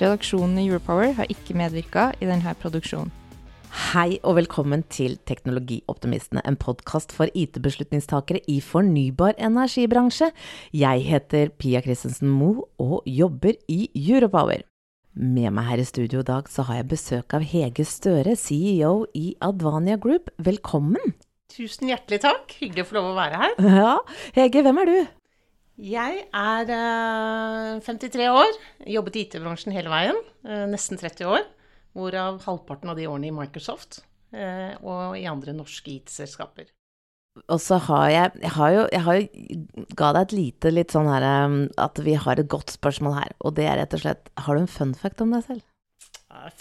Redaksjonen i Europower har ikke medvirka i denne produksjonen. Hei og velkommen til Teknologioptimistene, en podkast for IT-beslutningstakere i fornybar energibransje. Jeg heter Pia Christensen Moe og jobber i Europower. Med meg her i studio i dag så har jeg besøk av Hege Støre, CEO i Advania Group. Velkommen! Tusen hjertelig takk. Hyggelig å få lov å være her. Ja, Hege, hvem er du? Jeg er eh, 53 år. Jobbet i IT-bransjen hele veien. eh, nesten 30 år. Hvorav halvparten av de årene i Microsoft. eh, og i andre norske IT-selskaper. Og så har jeg Jeg har jo, jeg har jo ga deg et lite litt sånn her At vi har et godt spørsmål her. Og det er rett og slett Har du en fun fact om deg selv?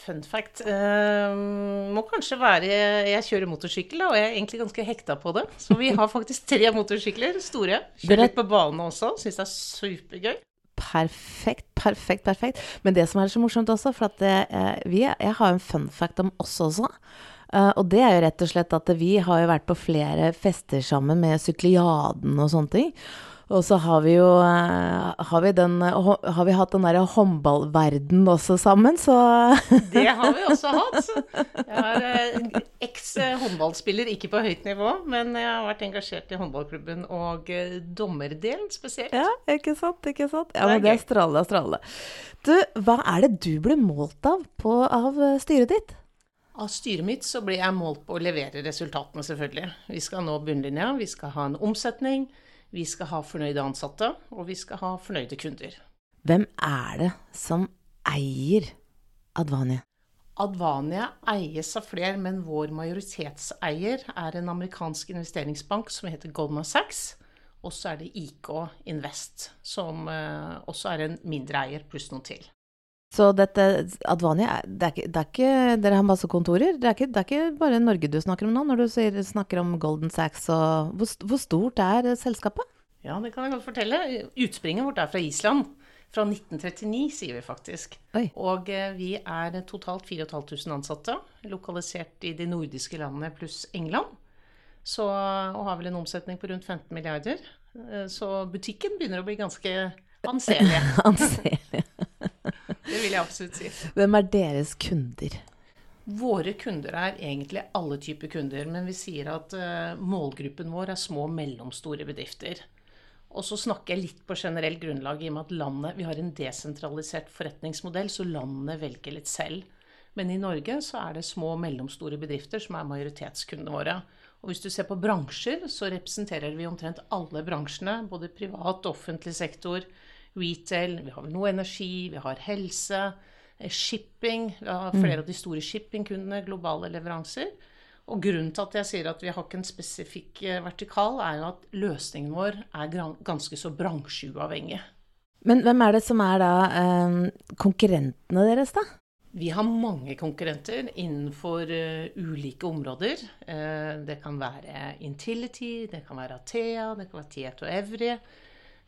Fun fact uh, må kanskje være Jeg kjører motorsykkel, da, og jeg er egentlig ganske hekta på det. Så vi har faktisk tre motorsykler, store. Kjører litt på banen også. Syns det er supergøy. Perfekt, perfekt, perfekt. Men det som er så morsomt også, for at det, eh, vi, jeg har en fun fact om oss også. Uh, og det er jo rett og slett at vi har jo vært på flere fester sammen med Sykliaden og sånne ting. Og så har vi jo eh, har vi, den, har vi hatt den derre håndballverden også sammen, så Det har vi også hatt. Jeg er eh, eks-håndballspiller, ikke på høyt nivå, men jeg har vært engasjert i håndballklubben og eh, dommerdelen spesielt. Ja, ikke sant, ikke sant? Ja, men det er strålende, strålende. Du, hva er det du blir målt av på, av eh, styret ditt? Av styret mitt så blir jeg målt på å levere resultatene, selvfølgelig. Vi skal nå bunnlinja, vi skal ha en omsetning, vi skal ha fornøyde ansatte, og vi skal ha fornøyde kunder. Hvem er det som eier Advania? Advania eies av flere, men vår majoritetseier er en amerikansk investeringsbank som heter Goldman Sachs. Og så er det IK Invest, som eh, også er en mindre eier, pluss noen til. Så dette Advania, det er ikke, det er ikke Dere har masse kontorer? Det er ikke, det er ikke bare Norge du snakker om nå, når du sier, snakker om Golden Sachs og Hvor, hvor stort er selskapet? Ja, det kan jeg godt fortelle. Utspringet vårt er fra Island. Fra 1939, sier vi faktisk. Oi. Og eh, vi er totalt 4500 ansatte, lokalisert i de nordiske landene pluss England. Så, og har vel en omsetning på rundt 15 milliarder. Eh, Så butikken begynner å bli ganske anselig. Anselig. Det vil jeg absolutt si. Hvem er deres kunder? Våre kunder er egentlig alle typer kunder, men vi sier at eh, målgruppen vår er små og mellomstore bedrifter. Og så snakker jeg litt på generelt grunnlag i og med at landet, vi har en desentralisert forretningsmodell, så landene velger litt selv. Men i Norge så er det små og mellomstore bedrifter som er majoritetskundene våre. Og hvis du ser på bransjer, så representerer vi omtrent alle bransjene. Både privat offentlig sektor, retail, vi har noe energi, vi har helse, eh, shipping. Vi har flere av de store shippingkundene, globale leveranser. Og grunnen til at jeg sier at vi har ikke en spesifikk eh, vertikal, er jo at løsningen vår er ganske så bransjeuavhengig. Men hvem er det som er da eh, konkurrentene deres, da? Vi har mange konkurrenter innenfor uh, ulike områder. Uh, det kan være Intility, det kan være Athea, det kan være Tieto Evry.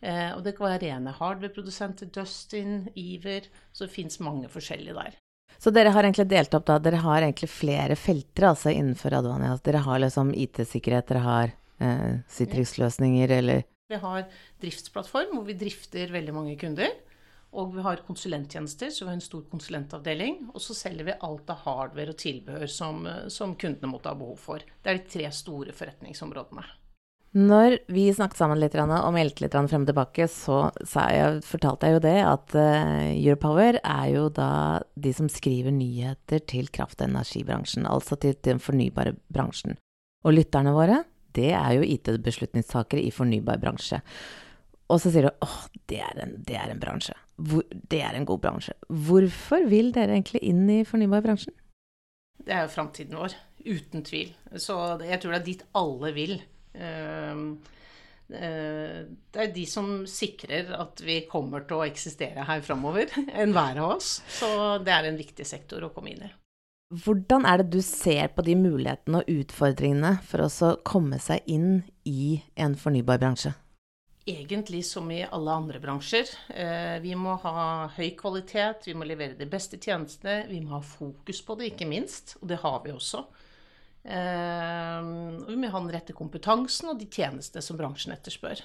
Eh, og det kan være rene hardware-produsenter, Dustin, Iver. Så det fins mange forskjellige der. Så dere har egentlig delt opp da, dere har egentlig flere felter altså innenfor Advania. Dere har liksom IT-sikkerhet, dere har eh, Citrix-løsninger eller Vi har driftsplattform hvor vi drifter veldig mange kunder. Og vi har konsulenttjenester, så vi har en stor konsulentavdeling. Og så selger vi alt av hardware og tilbehør som, som kundene måtte ha behov for. Det er de tre store forretningsområdene. Når vi snakket sammen litt og meldte litt frem og tilbake, så jeg, fortalte jeg jo det at Europower er jo da de som skriver nyheter til kraft- og energibransjen, altså til, til den fornybare bransjen. Og lytterne våre, det er jo IT-beslutningstakere i fornybar bransje. Og så sier du åh, det er en, det er en bransje. Hvor, det er en god bransje. Hvorfor vil dere egentlig inn i fornybarbransjen? Det er jo framtiden vår, uten tvil. Så jeg tror det er dit alle vil. Ehm, eh, det er de som sikrer at vi kommer til å eksistere her framover, enhver av oss. Så det er en viktig sektor å komme inn i. Hvordan er det du ser på de mulighetene og utfordringene for å komme seg inn i en fornybar bransje? Egentlig som i alle andre bransjer. Eh, vi må ha høy kvalitet, vi må levere de beste tjenestene, vi må ha fokus på det, ikke minst. Og det har vi også. Ehm, han rette kompetansen og de tjenestene som bransjen etterspør.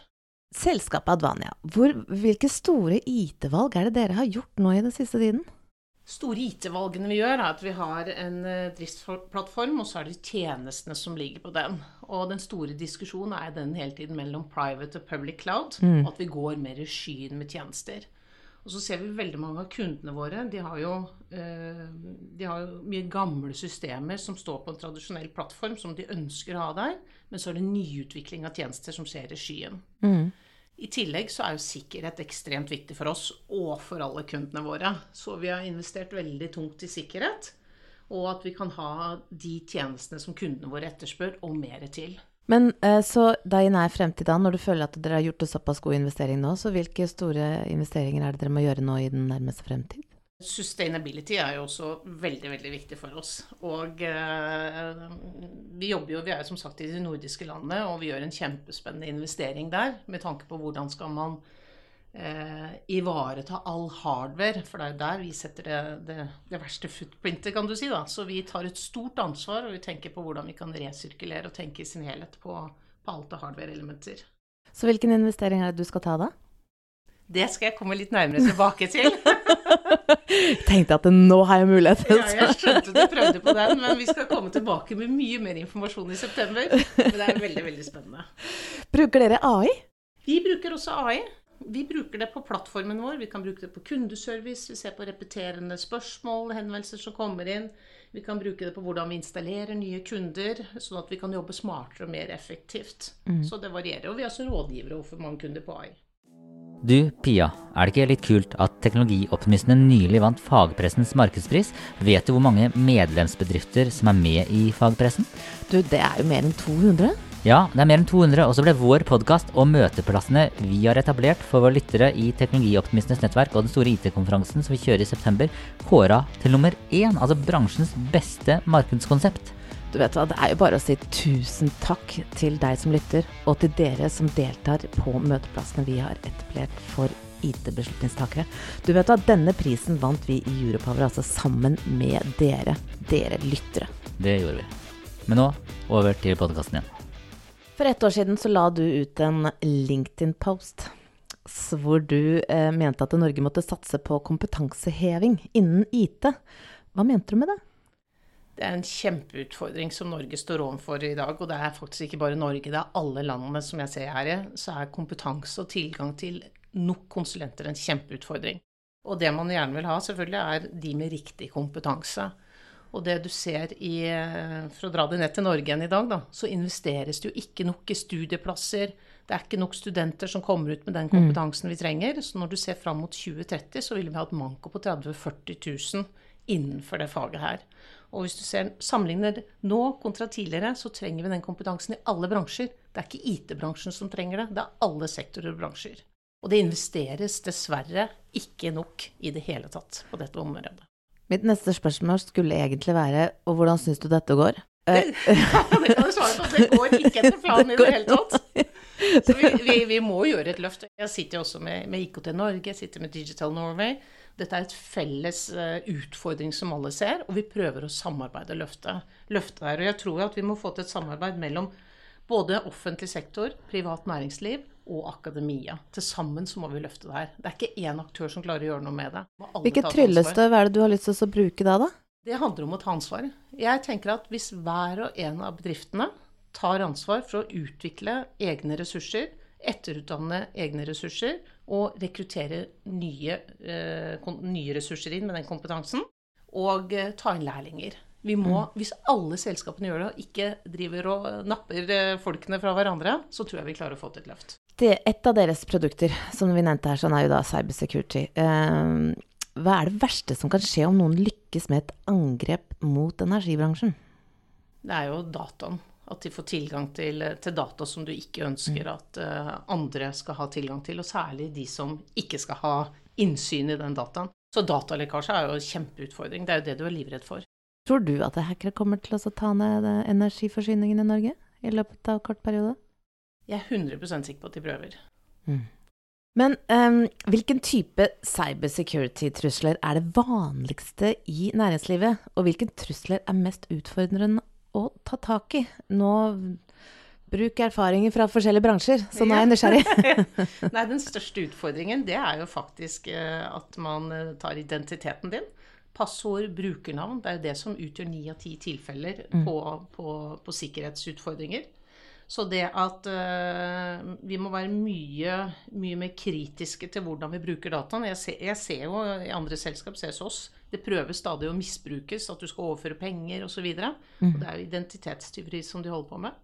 Selskapet Advania, hvor, hvilke store IT-valg er det dere har gjort nå i den siste tiden? Store IT-valgene vi gjør, er at vi har en eh, driftsplattform, og så er det tjenestene som ligger på den. Og den store diskusjonen er den hele tiden mellom private og public cloud, mm. og at vi går mer i skyen med tjenester. Og så ser vi veldig mange av kundene våre. De har jo, eh, de har jo mye gamle systemer som står på en tradisjonell plattform, som de ønsker å ha der. Men så er det nyutvikling av tjenester som skjer i skyen. Mm. I tillegg så er jo sikkerhet ekstremt viktig for oss og for alle kundene våre. Så vi har investert veldig tungt i sikkerhet. Og at vi kan ha de tjenestene som kundene våre etterspør, og mer til. Men eh, så da i nær fremtid, da, når du føler at dere har gjort en såpass god investering nå, så hvilke store investeringer er det dere må gjøre nå i den nærmeste fremtid? Sustainability er jo også veldig veldig viktig for oss. Og eh, vi jobber jo, vi er jo som sagt i de nordiske landene, og vi gjør en kjempespennende investering der med tanke på hvordan skal man eh, ivareta all hardware. For det er jo der vi setter det, det, det, verste footprintet, kan du si. da. Så vi tar et stort ansvar, og vi tenker på hvordan vi kan resirkulere og tenke i sin helhet på, på alt av hardware-elementer. Så hvilken investering er det du skal ta da? Det skal jeg komme litt nærmere tilbake til. Tenkte at nå har jeg mulighet. ja, jeg skjønte du prøvde på den, men vi skal komme tilbake med mye mer informasjon i september. Men det er veldig, veldig spennende. Bruker dere AI? Vi bruker også AI. Vi bruker det på plattformen vår, vi kan bruke det på kundeservice, vi ser på repeterende spørsmål, henvendelser som kommer inn. Vi kan bruke det på hvordan vi installerer nye kunder, sånn at vi kan jobbe smartere og mer effektivt. Mm. Så det varierer. Og vi er også rådgivere overfor mange kunder på AI. Du, Pia, er det ikke litt kult at teknologioptimistene nylig vant fagpressens markedspris? Vet du hvor mange medlemsbedrifter som er med i fagpressen? Du, det er jo mer enn 200. Ja, det er mer enn 200, og så ble vår podkast og møteplassene vi har etablert for våre lyttere i Teknologioptimistenes nettverk og den store IT-konferansen som vi kjører i september, kåra til nummer én, altså bransjens beste markedskonsept. Du vet hva, Det er jo bare å si tusen takk til deg som lytter, og til dere som deltar på møteplassene vi har etablert for IT-beslutningstakere. Du vet hva, Denne prisen vant vi i Europower, altså sammen med dere, dere lyttere. Det gjorde vi. Men nå over til podkasten igjen. For ett år siden så la du ut en LinkedIn-post hvor du eh, mente at Norge måtte satse på kompetanseheving innen IT. Hva mente du med det? Det er en kjempeutfordring som Norge står overfor i dag. Og det er faktisk ikke bare Norge, det er alle landene som jeg ser her i. Så er kompetanse og tilgang til nok konsulenter en kjempeutfordring. Og det man gjerne vil ha, selvfølgelig, er de med riktig kompetanse. Og det du ser i eh, For å dra det ned til Norge igjen i dag, da, så investeres det jo ikke nok i studieplasser. Det er ikke nok studenter som kommer ut med den mm. kompetansen vi trenger. Så når du ser fram mot 2030, så vil vi ha et manko på 30 000-40 000 innenfor det faget her. Og hvis du ser, sammenligner nå kontra tidligere, så trenger vi den kompetansen i alle bransjer. Det er ikke IT-bransjen som trenger det, det er alle sektorer og bransjer. Og det investeres dessverre ikke nok i det hele tatt på dette området. Mitt neste spørsmål skulle egentlig være og hvordan syns du dette går? Det, det kan du svare på. Det går ikke etter planen i det hele tatt. Så vi, vi, vi, må gjøre et løft. Jeg sitter jo også med, med, IKT Norge, jeg sitter med Digital Norway. Dette er et felles eh, utfordring som alle ser, og vi prøver å samarbeide og løfte, løfte der. Og jeg tror at vi må få til et samarbeid mellom både offentlig sektor, privat næringsliv og akademia. Til sammen så må vi løfte det her. Det er ikke én aktør som klarer å gjøre noe med det. Hvilket tryllestøv er det du har lyst til å bruke da, da? Det handler om å ta ansvar. Jeg tenker at hvis hver og en av bedriftene tar ansvar for å utvikle egne ressurser, etterutdanne egne ressurser og rekruttere nye, eh, nye ressurser inn med den kompetansen, og eh, ta inn lærlinger. Vi må, Hvis alle selskapene gjør det, og ikke driver og napper eh, folkene fra hverandre, så tror jeg vi klarer å få til et løft. Det, et av deres produkter, som vi nevnte her, sånn er jo da cybersecurity. Eh, hva er det verste som kan skje om noen lykkes med et angrep mot energibransjen? Det er jo dataen. At de får tilgang til, til data som du ikke ønsker at uh, andre skal ha tilgang til. Og særlig de som ikke skal ha innsyn i den dataen. Så datalekkasje er jo en kjempeutfordring. Det er jo det du er livredd for. Tror du at hackere kommer til å ta ned energiforsyningen i Norge i løpet av kort periode? Jeg er 100% sikker på at de prøver. Men um, hvilken type cybersecurity-trusler er det vanligste i næringslivet? Og hvilke trusler er mest utfordrende å ta tak i? Nå Bruk erfaringer fra forskjellige bransjer, så nå er jeg nysgjerrig. Nei, den største utfordringen det er jo faktisk eh, at man eh, tar identiteten din. Passord, brukernavn. Det er jo det som utgjør ni av ti tilfeller på, på, på sikkerhetsutfordringer. Så det at uh, vi må være mye, mye mer kritiske til hvordan vi bruker dataen. Jeg ser, jeg ser jo i andre selskap, ses oss, det prøves stadig å misbrukes, at du skal overføre penger osv. Og det er jo identitetstyveri som de holder på med.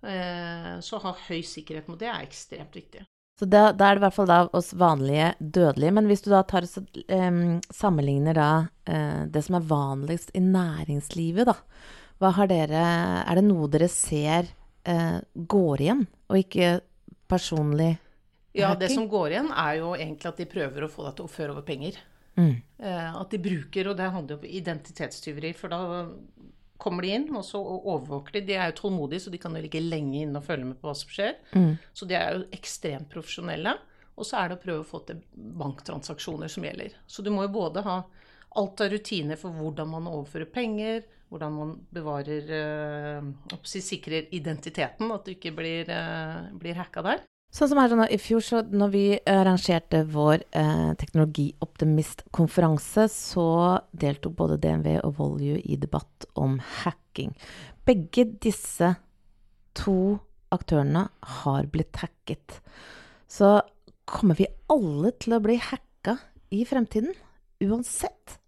Uh, Så å ha høy sikkerhet mot det er ekstremt viktig. Så da, da er det i hvert fall da oss vanlige dødelige. Men hvis du da tar så, em, sammenligner da uh, det som er vanligst i næringslivet, da. Hva har dere Er det noe dere ser eh, går igjen, og ikke personlig Ja, det som går igjen, er jo egentlig at de prøver å få deg til å føre over penger. Mm. Eh, At de bruker, og det handler jo om identitetstyveri, for da kommer de inn, og så overvåker de. De er jo tålmodige, så de kan jo ligge lenge inne og følge med på hva som skjer. Mm. Så de er jo ekstremt profesjonelle. Og så er det å prøve å få til banktransaksjoner som gjelder. Så du må jo både ha alt av rutiner for hvordan man overfører penger, hvordan man bevarer eh, si, sikrer identiteten, at du ikke blir, øh, blir hacka der. Sånn som her sånn, I fjor, så når vi arrangerte vår eh, teknologioptimistkonferanse, så deltok både DNV og Volue i debatt om hacking. Begge disse to aktørene har blitt hacket. Så kommer vi alle til å bli hacka i fremtiden? Uansett?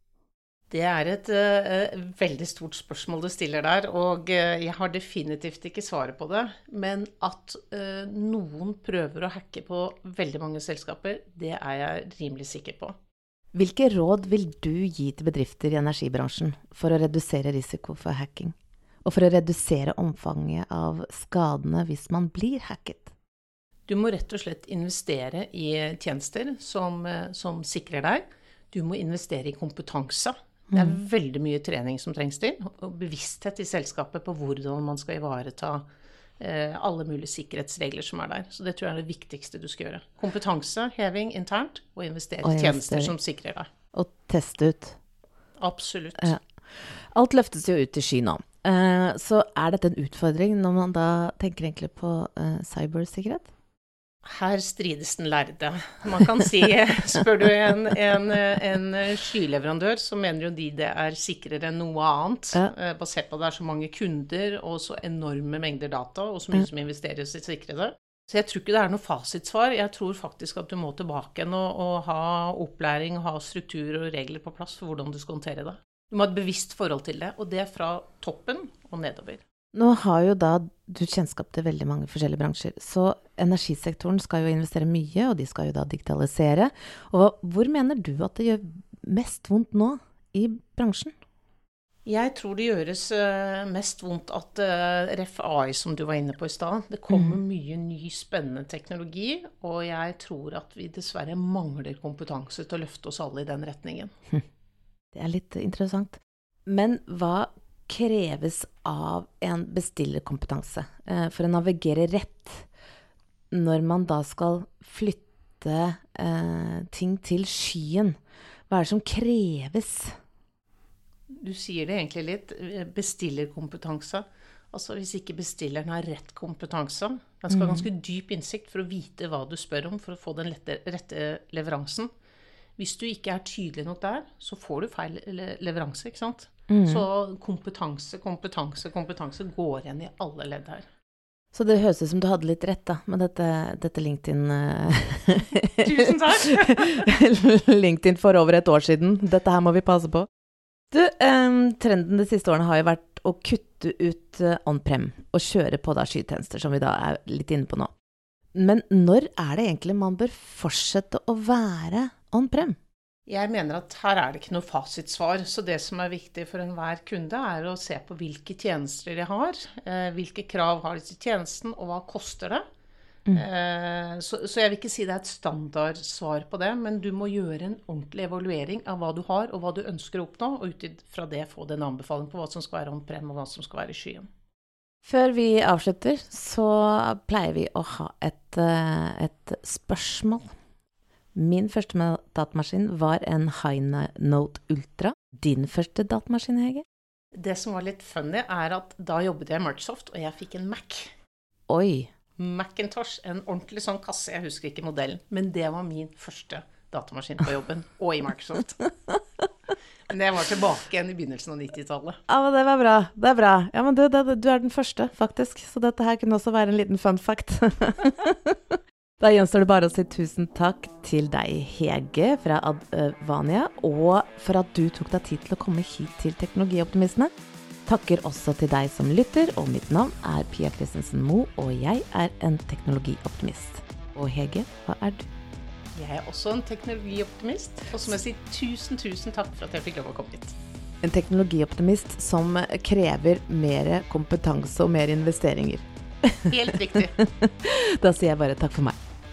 Det er et uh, veldig stort spørsmål du stiller der, og uh, jeg har definitivt ikke svaret på det. Men at uh, noen prøver å hacke på veldig mange selskaper, det er jeg rimelig sikker på. Hvilke råd vil du gi til bedrifter i energibransjen for å redusere risiko for hacking? Og for å redusere omfanget av skadene hvis man blir hacket? Du må rett og slett investere i tjenester som, som sikrer deg. Du må investere i kompetanse. Det er veldig mye trening som trengs til, og bevissthet i selskapet på hvordan man skal ivareta eh, alle mulige sikkerhetsregler som er der. Så det tror jeg er det viktigste du skal gjøre. Kompetanse, heving internt, og investere i tjenester som sikrer deg. Og teste ut. Absolutt. Ja. Alt løftes jo ut i sky nå. Eh, så er dette en utfordring når man da tenker egentlig på eh, cybersikkerhet? Her strides den lærde. Man kan si, spør du en, en, en skyleverandør, så mener jo de det er sikrere enn noe annet. Ja. eh, Basert på at det er så mange kunder og så enorme mengder data, og så mye som investeres i sikrede. Så jeg tror ikke det er noe fasitsvar. Jeg tror faktisk at du må tilbake igjen og, og ha opplæring ha struktur og regler på plass for hvordan du skal håndtere det. Du må ha et bevisst forhold til det, og det er fra toppen og nedover. Nå har jo da du kjennskap til veldig mange forskjellige bransjer, så energisektoren skal jo investere mye, og de skal jo da digitalisere. Og hvor mener du at det gjør mest vondt nå i bransjen? Jeg tror det gjøres eh, mest vondt at uh, ref. AI, som du var inne på i stad, det kommer mye ny, spennende teknologi, og jeg tror at vi dessverre mangler kompetanse til å løfte oss alle i den retningen. Det er litt interessant. Men hva kreves av en bestillerkompetanse eh, for å navigere rett når man da skal flytte eh, ting til skyen? Hva er det som kreves? Du sier det egentlig litt. Bestillerkompetanse. Altså hvis ikke bestilleren har rett kompetanse. Den skal ha Mm. ganske dyp innsikt for å vite hva du spør om, for å få den lette, rette leveransen. Hvis du ikke er tydelig nok der, så får du feil leveranse, ikke sant. Mm. Så kompetanse, kompetanse, kompetanse går igjen i alle ledd her. Så det høres ut som du hadde litt rett, da, med dette, dette LinkedIn eh, Tusen takk! LinkedIn for over et år siden. Dette her må vi passe på. Du, um, trenden de siste årene har jo vært å kutte ut eh, on-prem og kjøre på da skytjenester, som vi da er litt inne på nå. Men når er det egentlig man bør fortsette å være on-prem? Jeg mener at her er det ikke noe fasitsvar. Så det som er viktig for enhver kunde, er å se på hvilke tjenester de har. Eh, hvilke krav har de til tjenesten, og hva koster det. Mm. så, så jeg vil ikke si det er et standardsvar på det, men du må gjøre en ordentlig evaluering av hva du har, og hva du ønsker å oppnå, og ut fra det få en anbefaling på hva som skal være on-prem, og hva som skal være i skyen. Før vi avslutter, så pleier vi å ha et, eh, et spørsmål. Min første datamaskin var en Highnote Ultra. Din første datamaskin, Hege? Det som var litt funny, er at da jobbet jeg i Microsoft, og jeg fikk en Mac. Oi. Macintosh, en ordentlig sånn kasse, jeg husker ikke modellen, men det var min første datamaskin på jobben, og i Microsoft. Men jeg var tilbake igjen i begynnelsen av 90-tallet. Ja, men det var bra. Det er bra. Ja, men du, det, du er den første, faktisk. Så dette her kunne også være en liten fun fact. da gjenstår det bare å si tusen takk til deg, Hege fra Advania, og for at du tok deg tid til å komme hit til Teknologioptimistene. Takker også til deg som lytter, og mitt navn er Pia Christensen Moe, og jeg er en teknologioptimist. Og Hege, hva er du? Jeg er også en teknologioptimist, og så må jeg si tusen, tusen takk for at jeg fikk lov å komme hit. En teknologioptimist som krever mer kompetanse og mer investeringer. Helt riktig. Da sier jeg bare takk for meg.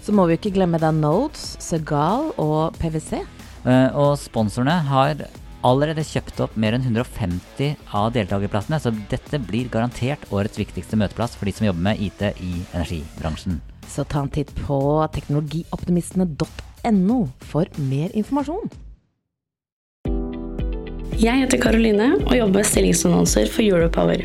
Så må vi ikke glemme da Nodes, Segal og PwC. Uh, Og sponsorene har allerede kjøpt opp mer enn 150 av deltakerplassene, så dette blir garantert årets viktigste møteplass for de som jobber med IT i energibransjen. Så ta en titt på teknologioptimistene.no for mer informasjon. Jeg heter Karoline og jobber med stillingsannonser for Europower.